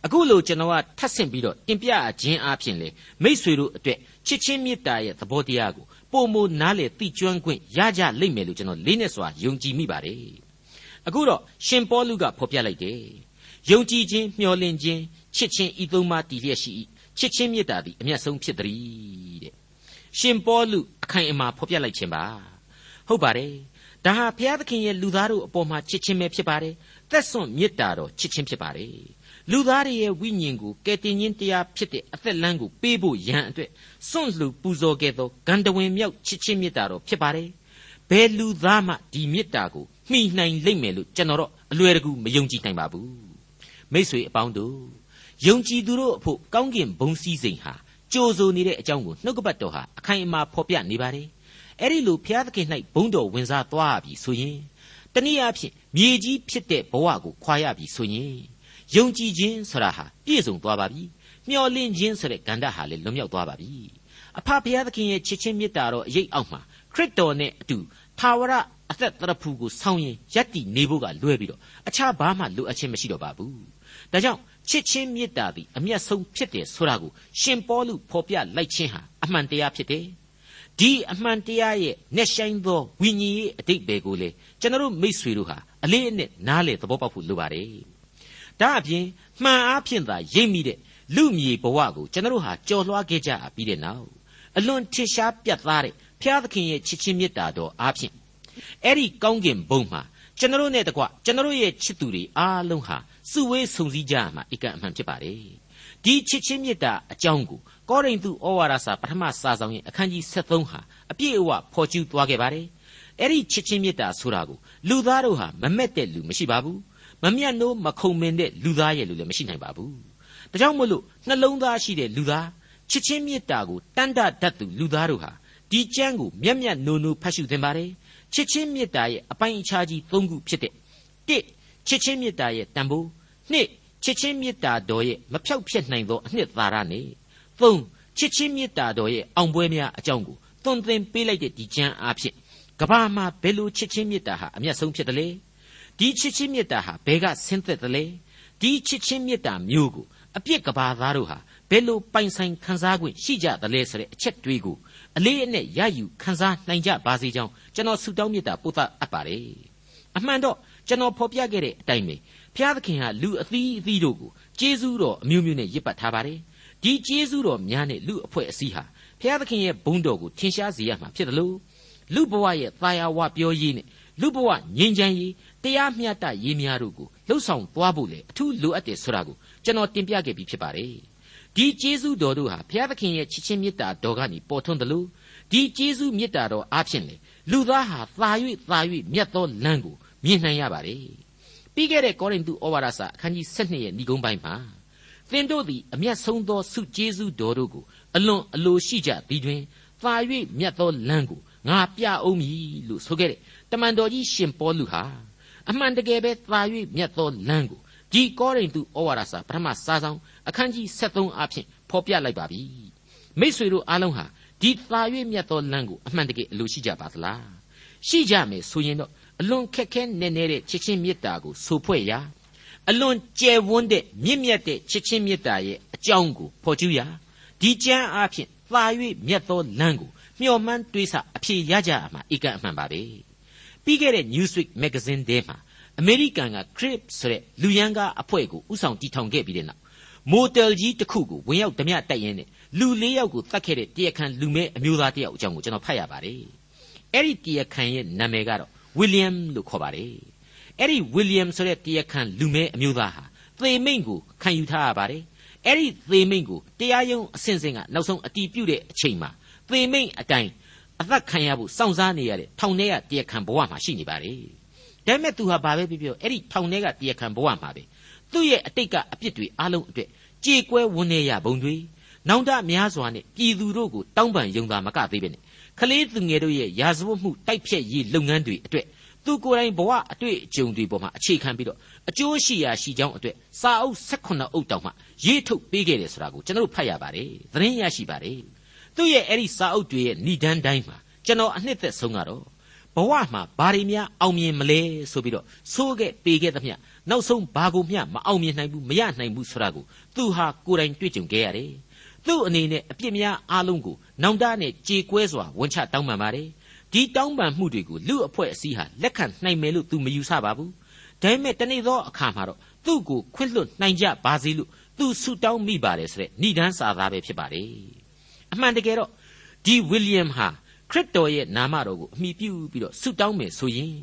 အခုလိုကျွန်တော်ကထပ်ဆင့်ပြီးတော့တင်ပြခြင်းအပြင်လေမိษွေတို့အတွက်ချစ်ချင်းမေတ္တာရဲ့သဘောတရားကိုပုံမနားလေသိကျွမ်းခွင့်ရကြလိမ့်မယ်လို့ကျွန်တော်လေးနဲ့စွာယုံကြည်မိပါတယ် အခုတော့ရှင်ပေါလုကဖော်ပြလိုက်တယ်ယုံကြည်ခြင်းမျှော်လင့်ခြင်းချစ်ခြင်းဤသုံးပါးတည်လျက်ရှိ၏ချစ်ချင်းမေတ္တာသည်အမျက်ဆုံးဖြစ်သည်တဲ့ရှင်ပေါလုအခိုင်အမာဖော်ပြလိုက်ခြင်းပါဟုတ်ပါတယ်ဒါဟာဘုရားသခင်ရဲ့လူသားတို့အပေါ်မှာချစ်ချင်းပဲဖြစ်ပါတယ်သက်စွန့်မေတ္တာတော်ချစ်ချင်းဖြစ်ပါတယ်လူသားတွေရဲ့ဝိညာဉ်ကိုကယ်တင်ခြင်းတရားဖြစ်တဲ့အသက်လမ်းကိုပေးဖို့ရန်အတွက်စွန့်လှူပူဇော်ခဲ့သောဂန္ဓဝင်မြောက်ချစ်ချင်းမေတ္တာတော်ဖြစ်ပါတယ် ဘယ်လူသားမှဒီမေတ္တာကိုမှီနိုင်လိမ့်မယ်လို့ကျွန်တော်တော့အလွယ်တကူမယုံကြည်နိုင်ပါဘူးမိษွေအပေါင်းတို့ယုံကြည်သူတို့အဖို့ကောင်းကင်ဘုံစည်းစိမ်ဟာကြိုးဆိုနေတဲ့အကြောင်းကိုနှုတ်ကပတ်တော်ဟာအခိုင်အမာဖော်ပြနေပါတယ်အဲ့ဒီလိုဘုရားသခင်၌ဘုန်းတော်ဝင်စားသွားပြီဆိုရင်တနည်းအားဖြင့်မြေကြီးဖြစ်တဲ့ဘဝကိုခွာရပြီဆိုရင်ယုံကြည်ခြင်းဆိုတာဟာပြည့်စုံသွားပါပြီမျှော်လင့်ခြင်းဆိုတဲ့ဂန္ဓဟာလည်းလွန်မြောက်သွားပါပြီအဖဘုရားသခင်ရဲ့ချစ်ချင်းမေတ္တာတော်အရေးအောက်မှာခရစ်တော်နဲ့အတူ သာဝရအသက်တရဖူကိုဆောင်းရင်ယက်တီနေဖို့ကလွဲပြီးတော့အခြားဘာမှလိုအပ်ခြင်းမရှိတော့ပါဘူးဒါကြောင့်ချစ်ချင်းမေတ္တာသည်အမျက်ဆုံးဖြစ်တယ်ဆိုတာကိုရှင်ပေါလုဖော်ပြလိုက်ခြင်းဟာအမှန်တရားဖြစ်တယ်ဒီအမှန်တရားရဲ့နှက်ဆိုင်သောဝိညာဉ်ရေးအတိတ်ပဲကိုလေကျွန်တော်မိษွေတို့ဟာအလေးအနက်နားလေသဘောပေါက်ဖို့လိုပါတယ်ဒါအပြင်မှန်အားဖြင့်သာရိပ်မိတဲ့လူမြေဘဝကိုကျွန်တော်ဟာကြော်လွှားခဲ့ကြပြီးတဲ့နောက်အလွန်ထင်ရှားပြတ်သားတဲ့ ဖျားသခင်ရဲ့ချစ်ချင်းမေတ္တာတော်အားဖြင့်အဲ့ဒီကောင်းကင်ဘုံမှာကျွန်တော်နဲ့တကွကျွန်တော်ရဲ့ချစ်သူတွေအားလုံးဟာစုဝေးဆုံစည်းကြရမှာအကန့်အမှန်ဖြစ်ပါတယ်ဒီချစ်ချင်းမေတ္တာအကြောင်းကိုကောရိန္သုဩဝါဒစာပထမစာဆောင်ရဲ့အခန်းကြီး73ဟာအပြည့်အဝဖော်ကျူးသွားခဲ့ပါတယ်အဲ့ဒီချစ်ချင်းမေတ္တာဆိုတာကိုလူသားတို့ဟာမမက်တဲ့လူမရှိပါဘူးမမျက်နှိုးမခုံမင်တဲ့လူသားရဲ့လူလည်းမရှိနိုင်ပါဘူးဒါကြောင့်မို့လို့နှလုံးသားရှိတဲ့လူသားချစ်ချင်းမေတ္တာကိုတန်တတတ်သူလူသားတို့ဟာ ဒီကျမ်းကိုမျက်မျက်နိုးနိုးဖတ်ရှုသင်ပါတယ်ချစ်ချင်းမေတ္တာရဲ့အပိုင်းအခြားကြီး၃ခုဖြစ်တဲ့၁ချစ်ချင်းမေတ္တာရဲ့တန်ဖိုး၂ချစ်ချင်းမေတ္တာတော်ရဲ့မဖြောက်ဖြစ်နိုင်သောအနှစ်သာရနဲ့၃ချစ်ချင်းမေတ္တာတော်ရဲ့အောင်ပွဲများအကြောင်းကိုသွန်သင်ပေးလိုက်တဲ့ဒီကျမ်းအားဖြင့်ကဘာမှာဘယ်လိုချစ်ချင်းမေတ္တာဟာအမျက်ဆုံးဖြစ်တယ်လဲဒီချစ်ချင်းမေတ္တာဟာဘယ်ကဆင်းသက်တယ်လဲဒီချစ်ချင်းမေတ္တာမျိုးကိုအပြစ်ကဘာသားတို့ဟာဘယ်လိုပိုင်ဆိုင်ခံစား권ရှိကြသလဲဆိုတဲ့အချက်တွေးကို အလေးအနက်ရယူခံစားနိုင်ကြပါစေကြောင်းကျွန်တော်ဆုတောင်းမေတ္တာပို့သအပ်ပါတယ်အမှန်တော့ကျွန်တော်ဖော်ပြခဲ့တဲ့အတိုင်းပဲဘုရားသခင်ဟာလူအသီးအသီးတို့ကိုကျေးဇူးတော်အမျိုးမျိုးနဲ့ရစ်ပတ်ထားပါတယ်ဒီကျေးဇူးတော်များနဲ့လူအဖွဲ့အစည်းဟာဘုရားသခင်ရဲ့ဘုန်းတော်ကိုထင်ရှားစေရမှာဖြစ်တယ်လို့လူဘဝရဲ့သာယာဝပြောရေးနဲ့လူဘဝငြိမ်းချမ်းရေးတရားမျှတရေးများတို့ကိုလှုပ်ဆောင်သွားဖို့လေအထူးလိုအပ်တယ်ဆိုတာကိုကျွန်တော်တင်ပြခဲ့ပြီးဖြစ်ပါတယ် ဒီကျေးဇူးတော်တို့ဟာဘုရားသခင်ရဲ့ချစ်ချင်းမေတ္တာတော်ကနေပေါ်ထွန်းတယ်လို့ဒီကျေးဇူးမေတ္တာတော်အားဖြင့်လေလူသားဟာသာ၍သာ၍မြတ်သောလမ်းကိုမြင်နိုင်ရပါတယ်ပြီးခဲ့တဲ့ကောရိန္သုဩဝါဒစာအခန်းကြီး7ရဲ့ဏိဂုံးပိုင်းမှာသင်တို့သည်အမျက်ဆုံးသောဆုကျေးဇူးတော်တို့ကိုအလွန်အလိုရှိကြသည်တွင်သာ၍မြတ်သောလမ်းကိုငါပြအောင်မည်လို့ဆိုခဲ့တဲ့တမန်တော်ကြီးရှင်ပေါလုဟာအမှန်တကယ်ပဲသာ၍မြတ်သောလမ်းကို ဒီကောရိန္သုဩဝါဒစာပထမစာဆောင်အခန်းကြီး73အဖြစ်ဖော်ပြလိုက်ပါပြီမိษွေတို့အားလုံးဟာဒီသာ၍မြတ်သောလမ်းကိုအမှန်တကယ်အလိုရှိကြပါသလားရှိကြမယ်ဆိုရင်တော့အလွန်ခက်ခဲနေနေတဲ့ချစ်ချင်းမေတ္တာကိုဆိုဖွဲ့ရာအလွန်ကျယ်ဝန်းတဲ့မြင့်မြတ်တဲ့ချစ်ချင်းမေတ္တာရဲ့အကြောင်းကိုဖော်ကျူးရာဒီကျမ်းအားဖြင့်သာ၍မြတ်သောလမ်းကိုမျှော်မှန်းတွေးဆအဖြေရကြမှာဧကန်အမှန်ပါပဲပြီးခဲ့တဲ့ Newsweek magazine ထဲမှာ အမေရိကန်က Crip ဆိုတဲ့လူရန်ကားအဖွဲ့ကိုဥဆောင်တည်ထောင်ခဲ့ပြီးတဲ့နောက်မိုတယ်ကြီးတစ်ခုကိုဝင်ရောက်ဓမြတိုက်ရင်းနဲ့လူလေးယောက်ကိုတတ်ခဲ့တဲ့တရားခံလူမဲအမျိုးသားတယောက်အကြောင်းကိုကျွန်တော်ဖတ်ရပါတယ်အဲ့ဒီတရားခံရဲ့နာမည်ကတော့ William လို့ခေါ်ပါတယ်အဲ့ဒီ William ဆိုတဲ့တရားခံလူမဲအမျိုးသားဟာသေမိန့်ကိုခံယူထားရပါတယ်အဲ့ဒီသေမိန့်ကိုတရားရုံးအစဉ်စဉ်ကနောက်ဆုံးအတီးပြုတ်တဲ့အချိန်မှာသေမိန့်အတိုင်းအသက်ခံရဖို့စောင့်စားနေရတဲ့ထောင်ထဲကတရားခံဘဝမှာရှိနေပါတယ် ဒါပေမဲ့သူဟာဘာပဲပြောပြောအဲ့ဒီထောင်ထဲကတရားခံဘဝမှာပဲသူ့ရဲ့အတိတ်ကအပြစ်တွေအလုံးအတွက်ကြေကွဲဝန်းနေရဘုံတွေနောင်တများစွာနဲ့ပြည်သူတို့ကိုတောင်းပန်ယုံတာမကသေးပဲနဲ့ခလေးသူငယ်တို့ရဲ့ရာဇဝတ်မှုတိုက်ဖြတ်ရေးလုပ်ငန်းတွေအတွက်သူကိုယ်တိုင်ဘဝအတွေ့အကြုံတွေပေါ်မှာအခြေခံပြီးတော့အကျိုးရှိရာရှိကြောင်းအတွက်စာအုပ်18အုပ်တောင်မှရေးထုတ်ပေးခဲ့တယ်ဆိုတာကိုကျွန်တော်တို့ဖတ်ရပါတယ်သတင်းရရှိပါတယ်သူ့ရဲ့အဲ့ဒီစာအုပ်တွေရဲ့ဏ္ဍန်တိုင်းမှာကျွန်တော်အနှစ်သက်ဆုံးကတော့ ဘဝမှာဘာတွေများအောင်မြင်မလဲဆိုပြီးတော့ဆိုးခဲ့ပေခဲ့သမျှနောက်ဆုံးဘာကိုမျှမအောင်မြင်နိုင်ဘူးမရနိုင်ဘူးဆိုတာကိုသူဟာကိုယ်တိုင်တွေ့ကြုံခဲ့ရတယ်သူ့အနေနဲ့အပြစ်များအလုံးကိုနောင်တနဲ့ကြေကွဲစွာဝန်ချတောင်းပန်ပါတယ်ဒီတောင်းပန်မှုတွေကိုလူအဖွဲ့အစည်းဟာလက်ခံနိုင်မယ်လို့သူမယူဆပါဘူးဒါပေမဲ့တနေ့သောအခါမှာတော့သူ့ကိုခွင့်လွှတ်နိုင်ကြပါစေလို့သူဆုတောင်းမိပါတယ်ဆိုတဲ့ဏ္ဍန်စာသားပဲဖြစ်ပါတယ်အမှန်တကယ်တော့ဒီဝီလျံဟာ ခရစ်တော်ရဲ့နာမတော်ကိုအမိပြုပြီးတော့ဆုတောင်းမယ်ဆိုရင်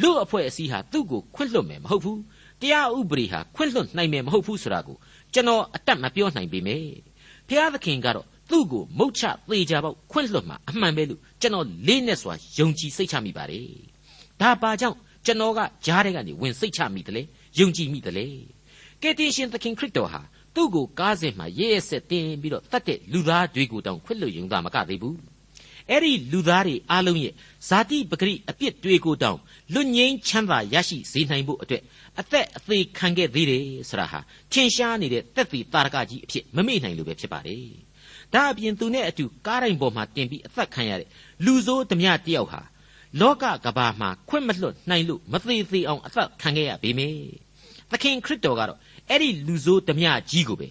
လူအဖွဲ့အစည်းဟာသူ့ကိုခွင့်လွှတ်မယ်မဟုတ်ဘူးတရားဥပဒေဟာခွင့်လွှတ်နိုင်မယ်မဟုတ်ဘူးဆိုတာကိုကျွန်တော်အတက်မပြောနိုင်ပေမယ့်ဘုရားသခင်ကတော့သူ့ကိုမုတ်ချသေးကြပေါ့ခွင့်လွှတ်မှာအမှန်ပဲလို့ကျွန်တော်လေးနဲ့စွာယုံကြည်စိတ်ချမိပါတယ်ဒါပါကြောင့်ကျွန်တော်ကကြားတဲ့ကနေဝင်စိတ်ချမိတယ်လေယုံကြည်မိတယ်လေကယ်တင်ရှင်သခင်ခရစ်တော်ဟာသူ့ကိုကားစဉ်မှာရဲရဲဆက်တင်ပြီးတော့တတ်တဲ့လူသားတွေကိုတောင်ခွင့်လွှတ်ယုံတာမကသေးဘူး အဲ့ဒီလူသားတွေအားလုံးရဲ့ဇာတိပဂရိအပြစ်တွေကိုတောင်လွတ်ငင်းချမ်းသာရရှိစေနိုင်ဖို့အတွက်အသက်အသေးခံခဲ့သေးတယ်ဆိုတာဟာထင်ရှားနေတဲ့တက်သီတာရကကြီးအဖြစ်မမေ့နိုင်လို့ပဲဖြစ်ပါတယ်ဒါအပြင်သူနဲ့အတူကားတိုင်းပေါ်မှာတင်ပြီးအသက်ခံရတဲ့လူဆိုးဓမြတယောက်ဟာလောကကဘာမှာခွင့်မလွတ်နိုင်လို့မသေးသေးအောင်အသက်ခံခဲ့ရပေမယ့်သခင်ခရစ်တော်ကတော့အဲ့ဒီလူဆိုးဓမြကြီးကိုပဲ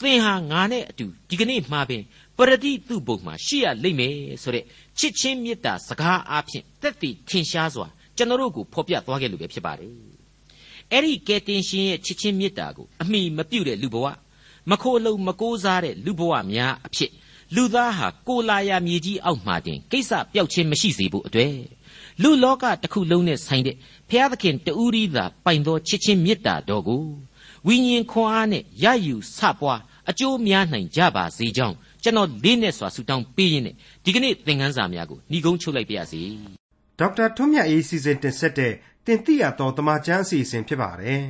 သင်ဟာငါနဲ့အတူဒီကနေ့မှာပင် ပရတိသူ့ဘုံမှာရှိရလိမ့်မယ်ဆိုတဲ့ချစ်ချင်းမေတ္တာစကားအားဖြင့်တက်တည်ထင်ရှားစွာကျွန်တော်တို့ကိုဖော်ပြသွားခဲ့လို့ပဲဖြစ်ပါတယ်အဲ့ဒီကယ်တင်ရှင်ရဲ့ချစ်ချင်းမေတ္တာကိုအမိမပြုတ်တဲ့လူဘဝမခိုးလုံမကိုးစားတဲ့လူဘဝများအဖြစ်လူသားဟာကိုလာရမြေကြီးအောက်မှာတင်ကိစ္စပျောက်ခြင်းမရှိစေဖို့အတွက်လူလောကတစ်ခုလုံးနဲ့ဆိုင်တဲ့ဘုရားသခင်တူရီသာပိုင်သောချစ်ချင်းမေတ္တာတော်ကိုဝိညာဉ်ခွန်အားနဲ့ရယူဆပွားအကျိုးများနိုင်ကြပါစေကြောင်း ကျွန်တော်လေးနဲ့စွာဆုတောင်းပေးရင်းနဲ့ဒီကနေ့သင်ခန်းစာများကိုညီကုန်းချုပ်လိုက်ပါရစေဒေါက်တာထွန်းမြတ်အေးစီစဉ်တင်ဆက်တဲ့တင်ပြရတော်တမချန်းအစီအစဉ်ဖြစ်ပါတယ်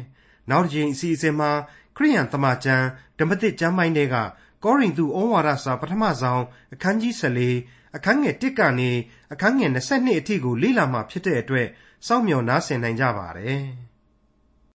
နောက်တစ်ချိန်အစီအစဉ်မှာခရိယန်တမချန်းဓမ္မသစ်ကျမ်းပိုင်းတွေကကောရိန္သုဩဝါဒစာပထမဆုံးအခန်းကြီး14အခန်းငယ်1ကနေအခန်းငယ်22အထိကိုလေ့လာမှဖြစ်တဲ့အတွက်စောင့်မျှော်နားဆင်နိုင်ကြပါတယ်။